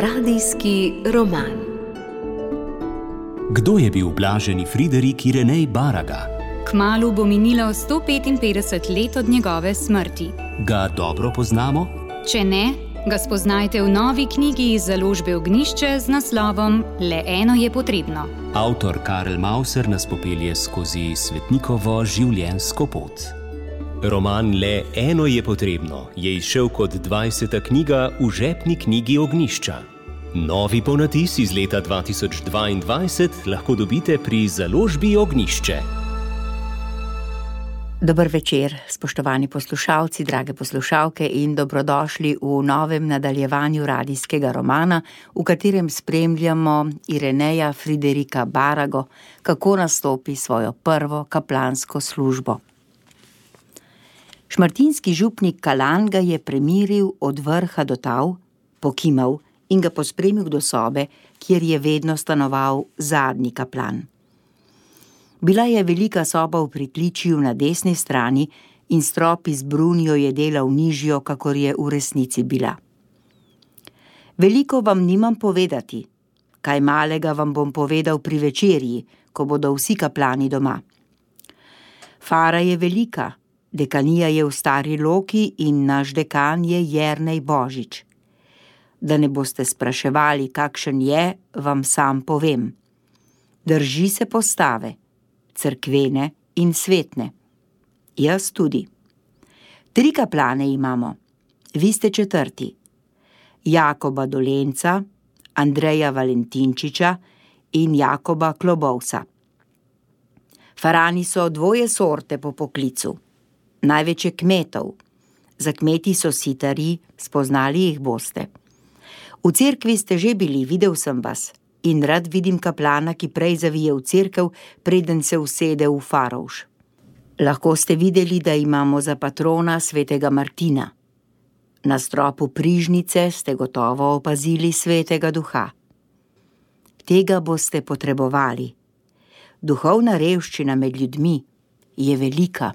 Radijski roman. Kdo je bil blaženi Friderik Irenej Baraga? Kmalu bo minilo 155 let od njegove smrti. Ga dobro poznamo? Če ne, ga spoznajte v novi knjigi iz založbe Ognišče z naslovom Le eno je potrebno. Avtor Karel Mauser nas popelje skozi svetnikovo življenjsko pot. Roman Le eno je potrebno je izšel kot 20. knjiga v žepni knjigi Ognišča. Novi ponatis iz leta 2022 lahko dobite pri založbi Ognišče. Dober večer, spoštovani poslušalci, drage poslušalke in dobrodošli v novem nadaljevanju radijskega romana, v katerem spremljamo Ireneja Friderika Barago, kako nastopi svojo prvo kaplansko službo. Šmartinski župnik Kalan ga je premiril od vrha do tav, pokimal in ga pospremil do sobe, kjer je vedno stanoval zadnji kaplan. Bila je velika soba v pritličju na desni strani in strop iz brunijo je delal nižjo, kakor je v resnici bila. Veliko vam nimam povedati, kaj malega vam bom povedal pri večerji, ko bodo vsi kaplani doma. Fara je velika, dekanija je v stari loki in naš dekan je Jrnej Božič. Da ne boste spraševali, kakšen je, vam sam povem. Drži se postave crkvene in svetne. Jaz tudi. Tri kaplane imamo, vi ste četrti. Jakoba Dolenca, Andreja Valentinčiča in Jakoba Klobovsa. Farani so dvoje sorte po poklicu, največ je kmetov. Za kmeti so sitari, spoznali jih boste. V cerkvi ste že bili, videl sem vas in rad vidim kaplana, ki prej zavije v cerkev, preden se usede v farovš. Lahko ste videli, da imamo za patrona svetega Martina. Na stropu prižnice ste gotovo opazili svetega duha. Tega boste potrebovali. Duhovna revščina med ljudmi je velika.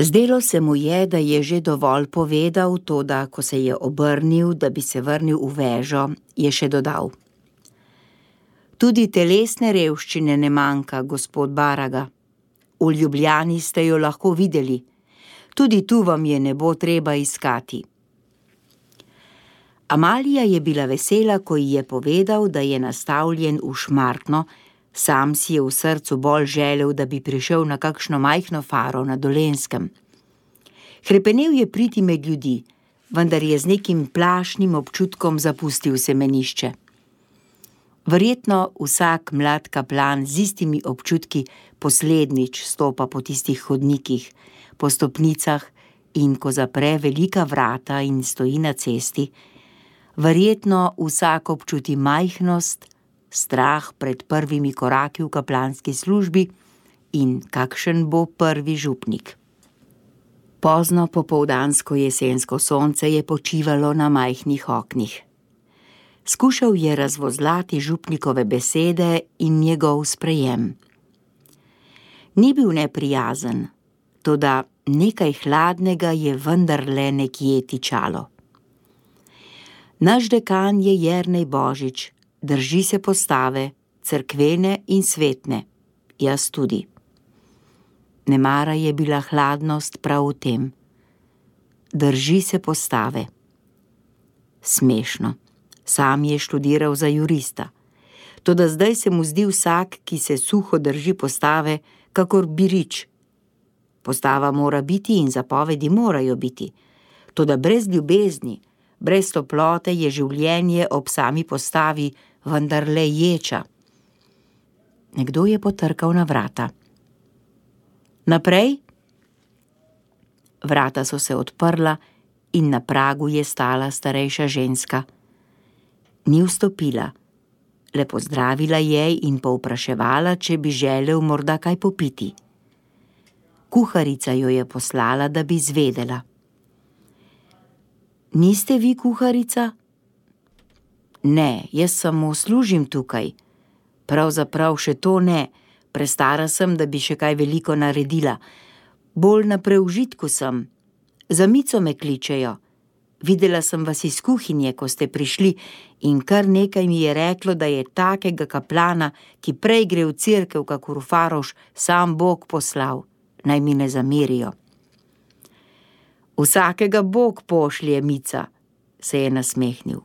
Zdelo se mu je, da je že dovolj povedal, to da, ko se je obrnil, da bi se vrnil v vežo, je še dodal. Tudi telesne revščine ne manjka, gospod Baraga. V Ljubljani ste jo lahko videli, tudi tu vam je ne bo treba iskati. Amalija je bila vesela, ko ji je povedal, da je nastavljen v šmartno, sam si je v srcu bolj želel, da bi prišel na kakšno majhno faro na Dolenskem. Hrepenel je priti med ljudi, vendar je z nekim plašnim občutkom zapustil semenišče. Verjetno vsak mlad kaplan z istimi občutki poslednjič stopa po tistih hodnikih, po stopnicah in ko zapre velika vrata in stoji na cesti, verjetno vsak občuti majhnost, strah pred prvimi koraki v kaplanski službi in kakšen bo prvi župnik. Pozno popoldansko jesensko sonce je počivalo na majhnih oknih. Skušal je razvozlati župnikove besede in njegov sprejem. Ni bil neprijazen, toda nekaj hladnega je vendarle nekje tičalo. Naš dekan je Jrnej Božič, drži se postave, crkvene in svetne, jaz tudi. Nemara je bila hladnost prav v tem. Drži se postave. Smešno sam je študiral za jurista. Toda zdaj se mu zdi vsak, ki se suho drži postave, kakor birič. Postava mora biti in zapovedi morajo biti. Toda brez ljubezni, brez toplote je življenje ob sami postavi vendar le ječa. Nekdo je potrkal na vrata. Naprej? Vrata so se odprla in na pragu je stala starejša ženska ni vstopila. Le pozdravila je in povpraševala, če bi želel morda kaj popiti. Kuharica jo je poslala, da bi zvedela. Niste vi kuharica? Ne, jaz samo služim tukaj. Pravzaprav še to ne, prestara sem, da bi še kaj veliko naredila. Bolj na preužitku sem. Za mico me kličejo. Videla sem vas iz kuhinje, ko ste prišli, in kar nekaj mi je reklo, da je takega kaplana, ki prej gre v cerkev, kakor v faroš, sam Bog poslal, naj mi ne zamerijo. Vsakega Bog pošlje, Mica, se je nasmehnil.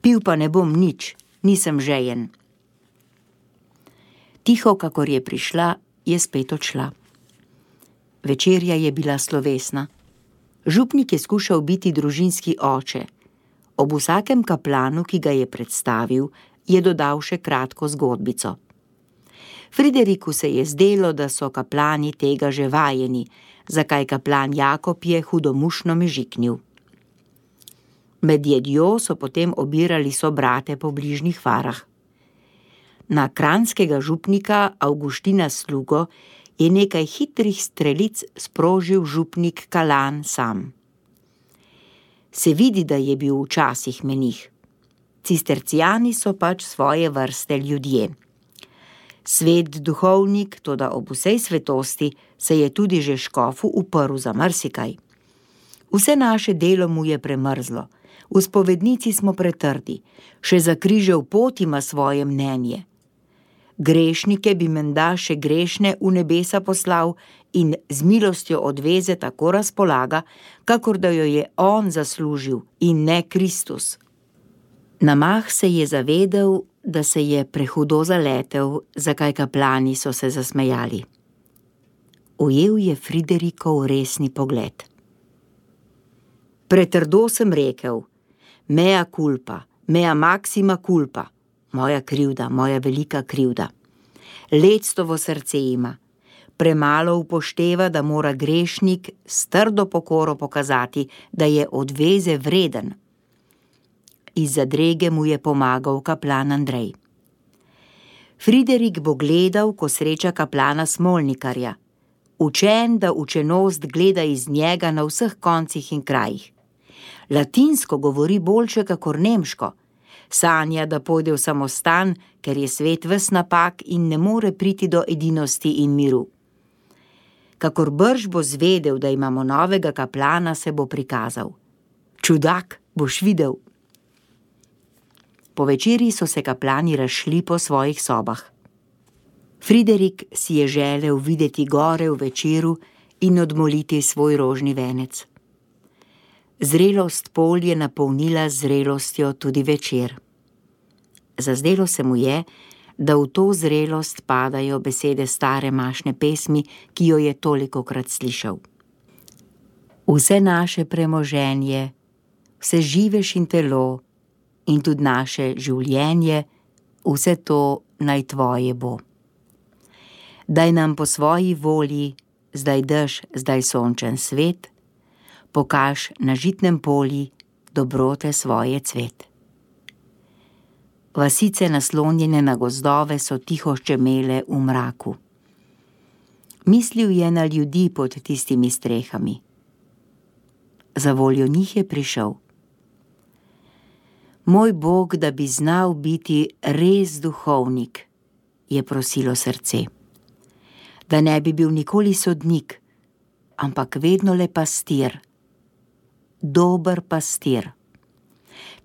Pil pa ne bom nič, nisem žejen. Tiho, kakor je prišla, je spet odšla. Večerja je bila slovesna. Župnik je skušal biti družinski oče. Ob vsakem kaplanu, ki ga je predstavil, je dodal še kratko zgodbico. Frideriku se je zdelo, da so kaplani tega že vajeni, zakaj kaplan Jakob je hudomušno mežiknil. Med jedjo so potem obirali so brate po bližnjih farah. Na kranskega župnika Augustina Slugo je nekaj hitrih strelic sprožil župnik Kalan sam. Se vidi, da je bil včasih menih. Cistercijani so pač svoje vrste ljudje. Svet duhovnik, toda ob vsej svetosti, se je tudi že škofu uprl za marsikaj. Vse naše delo mu je premrzlo, v spovednici smo pretrdi, še za križev pot ima svoje mnenje grešnike bi menda še grešne v nebesa poslal in z milostjo odveze tako razpolaga, kakor da jo je on zaslužil in ne Kristus. Namah se je zavedel, da se je prehudo zaletel, zakaj kaplani so se zasmejali. Ujel je Friderikov resni pogled. Pretrdo sem rekel: Mea culpa, mea maxima culpa moja krivda, moja velika krivda. Lectovo srce ima, premalo upošteva, da mora grešnik s trdo pokoro pokazati, da je odveze vreden. Iz zadrege mu je pomagal kaplan Andrej. Friderik bo gledal, ko sreča kaplana Smolnikarja, učen, da učenost gleda iz njega na vseh koncih in krajih. Latinsko govori boljše, kakor nemško sanja, da pojde v samostan, ker je svet ves napak in ne more priti do edinosti in miru. Kakor brž bo zvedel, da imamo novega kaplana, se bo prikazal. Čudak, boš videl. Po večerji so se kaplani razšli po svojih sobah. Friderik si je želel videti gore v večeru in odmoliti svoj rožni venec. Zrelost pol je napolnila zrelostjo tudi večer. Zazdelo se mu je, da v to zrelost padajo besede stare mašne pesmi, ki jo je toliko krat slišal. Vse naše premoženje, vse živeš in telo, in tudi naše življenje, vse to naj tvoje bo. Daj nam po svoji volji, zdaj dež, zdaj sončen svet pokaž na žitnem polju dobrote svoje cvet. Vasice naslonjene na gozdove so tiho ščemele v mraku. Mislil je na ljudi pod tistimi strehami. Za voljo njih je prišel. Moj Bog, da bi znal biti res duhovnik, je prosilo srce. Da ne bi bil nikoli sodnik, ampak vedno le pastir dober pastir.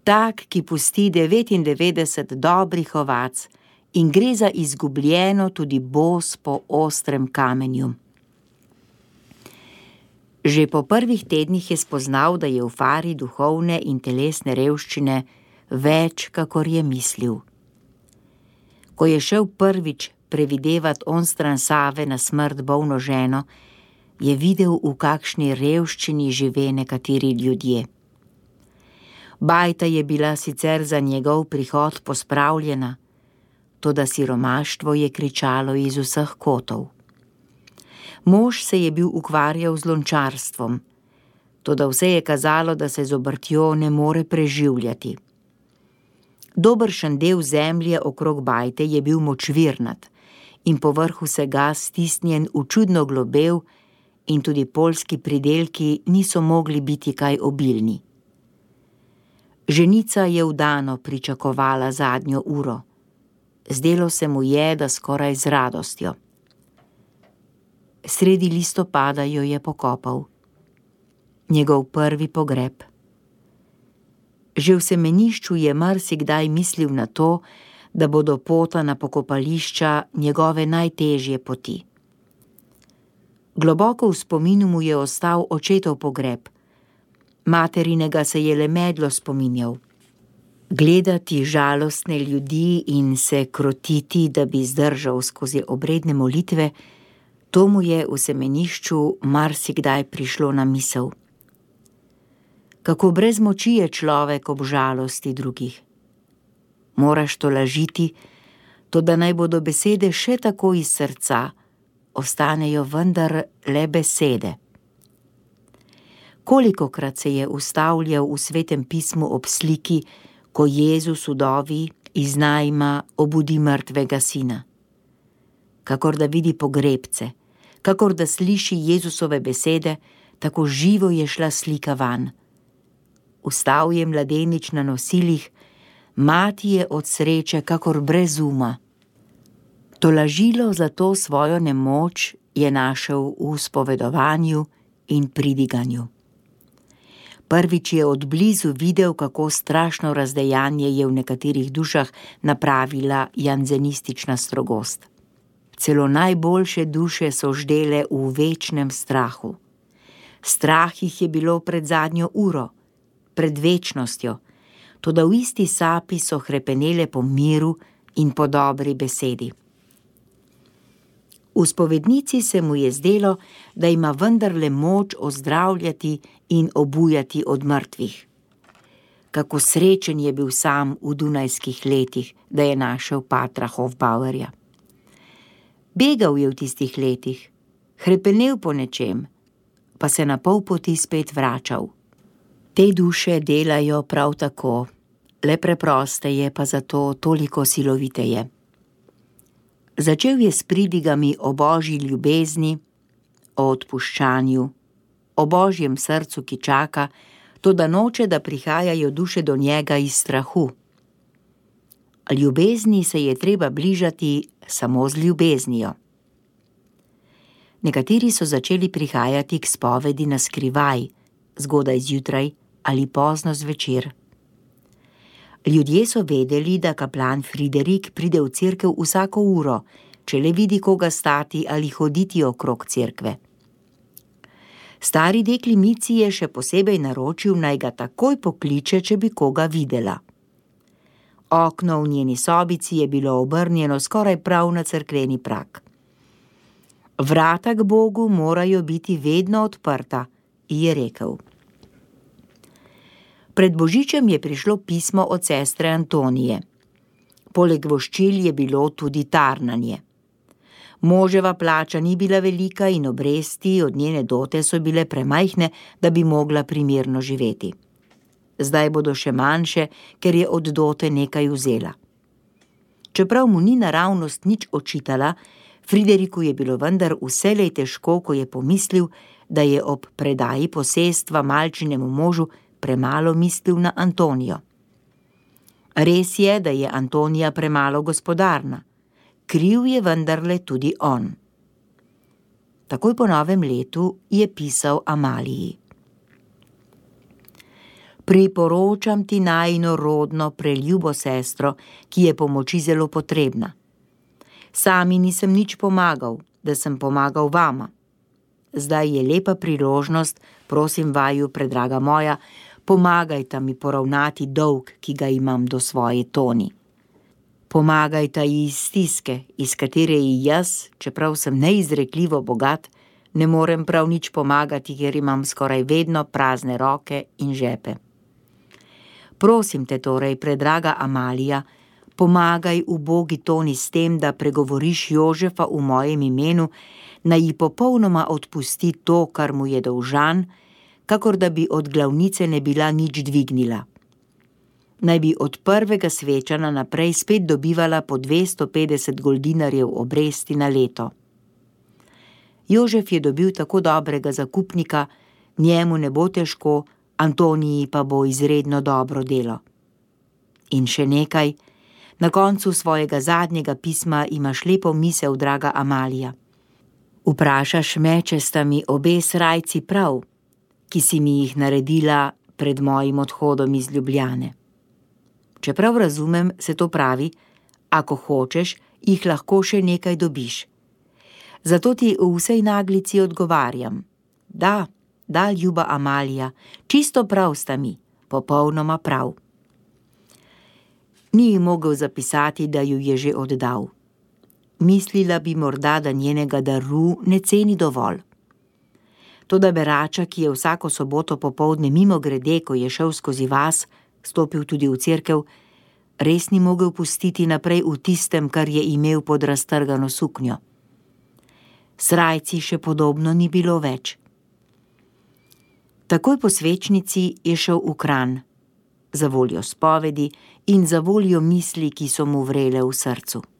Tak, ki pusti 99 dobrih ovac in gre za izgubljeno tudi bos po ostrem kamenju. Že po prvih tednih je spoznal, da je v fari duhovne in telesne revščine več, kakor je mislil. Ko je šel prvič previdevati on stran Save na smrt bolno ženo, je videl, v kakšni revščini žive nekateri ljudje. Bajta je bila sicer za njegov prihod pospravljena, to da siromaštvo je kričalo iz vseh kotov. Mož se je bil ukvarjal z lončarstvom, to da vse je kazalo, da se z obrtjo ne more preživljati. Dobršen del zemlje okrog bajte je bil močvirnat in povrh vsega stisnjen v čudno globel, in tudi polski pridelki niso mogli biti kaj obilni. Ženica je vdano pričakovala zadnjo uro. Zdelo se mu je, da skoraj z radostjo. Sredi listopada jo je pokopal. Njegov prvi pogreb. Že v semenišču je marsikdaj mislil na to, da bodo pota na pokopališča njegove najtežje poti. Globoko v spominu mu je ostal očetov pogreb, materinega se je le medlo spominjal. Gledati žalostne ljudi in se krotiti, da bi zdržal skozi obredne molitve, to mu je v semenišču marsikdaj prišlo na misel. Kako brez moči je človek ob žalosti drugih. Moraš to lažiti, to da naj bodo besede še tako iz srca, ostanejo vendar le besede. Kolikokrat se je ustavljal v svetem pismu ob sliki, ko Jezus udovi iz najma obudi mrtvega sina. Kakor da vidi pogrebce, kakor da sliši Jezusove besede, tako živo je šla slika van. Ustal je mladenič na nosilih, mati je od sreče, kakor brez uma. To lažilo za to svojo nemoč je našel v spovedovanju in pridiganju. Prvič je od blizu videl, kako strašno razdejanje je v nekaterih dušah napravila janzenistična strogost. Celo najboljše duše so ždele v večnem strahu. Strah jih je bilo pred zadnjo uro, pred večnostjo, tudi v isti sapi so krepenele po miru in po dobri besedi. V spovednici se mu je zdelo, da ima vendarle moč ozdravljati in obujati od mrtvih. Kako srečen je bil sam v dunajskih letih, da je našel patra Hofbauerja. Begal je v tistih letih, krepenil po nečem, pa se na pol poti spet vračal. Te duše delajo prav tako, le preproste je pa zato toliko siloviteje. Začel je s pridigami o božji ljubezni, o odpuščanju, o božjem srcu, ki čaka, to da noče, da prihajajo duše do njega iz strahu. Ljubezni se je treba bližati samo z ljubeznijo. Nekateri so začeli prihajati k spovedi na skrivaj, zgodaj zjutraj ali pozno zvečer. Ljudje so vedeli, da kaplan Friderik pride v cerkev vsako uro, če le vidi koga stati ali hoditi okrog cerkve. Stari dekli Mici je še posebej naročil, naj ga takoj pokliče, če bi koga videla. Okno v njeni sobici je bilo obrnjeno skoraj prav na cerkveni prak. Vrata k Bogu morajo biti vedno odprta, je rekel. Pred božičem je prišlo pismo od sestre Antonije. Poleg voščil je bilo tudi tarnanje. Moževa plača ni bila velika in obresti od njene dote so bile premajhne, da bi mogla primirno živeti. Zdaj bodo še manjše, ker je od dote nekaj vzela. Čeprav mu ni naravnost nič očitala, Frideriku je bilo vendar vselej težko, ko je pomislil, da je ob predaji posestva malčinemu možu premalo mislil na Antonijo. Res je, da je Antonija premalo gospodarna, kriv je vendarle tudi on. Takoj po novem letu je pisal Amaliji. Priporočam ti najno rodno preljubo sestro, ki je pomoči zelo potrebna. Sami nisem nič pomagal, da sem pomagal vama. Zdaj je lepa priložnost, prosim vaju, predraga moja, pomagajta mi poravnati dolg, ki ga imam do svoje toni. Pomagajta ji iz stiske, iz katere ji jaz, čeprav sem neizrekljivo bogat, ne morem prav nič pomagati, ker imam skoraj vedno prazne roke in žepe. Prosim te torej, predraga Amalija, pomagaj v bogi toni s tem, da pregovoriš Jožefa v mojem imenu, naj ji popolnoma odpusti to, kar mu je dolžan, kakor da bi od glavnice ne bila nič dvignila. Naj bi od prvega svečana naprej spet dobivala po 250 goldinarjev obresti na leto. Jožef je dobil tako dobrega zakupnika, njemu ne bo težko, Antoniji pa bo izredno dobro delo. In še nekaj, na koncu svojega zadnjega pisma imaš lepo misel, draga Amalija. Vprašaš me, če sta mi obe srajci prav ki si mi jih naredila pred mojim odhodom iz Ljubljane. Čeprav razumem, se to pravi, ako hočeš, jih lahko še nekaj dobiš. Zato ti v vsej naglici odgovarjam: Da, da, ljuba Amalija, čisto prav sta mi, popolnoma prav. Ni ji mogel zapisati, da ju je že oddal. Mislila bi morda, da njenega daru ne ceni dovolj. Toda berača, ki je vsako soboto popovdne mimo grede, ko je šel skozi vas, stopil tudi v cerkev, res ni mogel pustiti naprej v tistem, kar je imel pod raztrgano suknjo. Srajci še podobno ni bilo več. Takoj po svečnici je šel v kran, za voljo spovedi in za voljo misli, ki so mu vrele v srcu.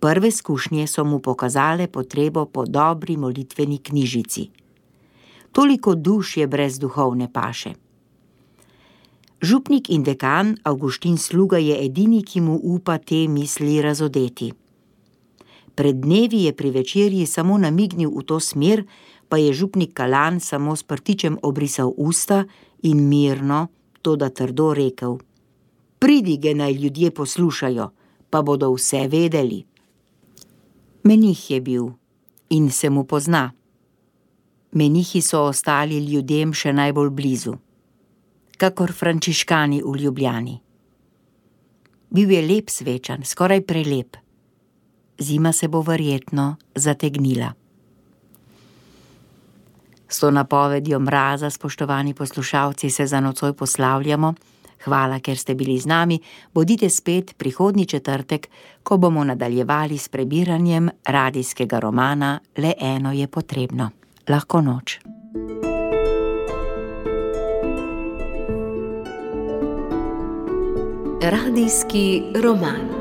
Prve izkušnje so mu pokazale potrebo po dobri molitveni knjižici. Toliko duš je brez duhovne paše. Župnik in dekan Augustin Sluga je edini, ki mu upa te misli razodeti. Pred dnevi je pri večerji samo namignil v to smer, pa je župnik Kalan samo s prtičem obrisal usta in mirno, to da trdo rekel: Pridige naj ljudje poslušajo, pa bodo vse vedeli. Menih je bil in se mu pozna. Menihi so ostali ljudem še najbolj blizu, kakor frančiškani v Ljubljani. Bil je lep svečan, skoraj prelep. Zima se bo verjetno zategnila. S to napovedjo mraza, spoštovani poslušalci, se za nocoj poslavljamo. Hvala, ker ste bili z nami. Bodite spet prihodnji četrtek, ko bomo nadaljevali s prebiranjem radijskega romana Le eno je potrebno. Lahko noč. Radijski roman.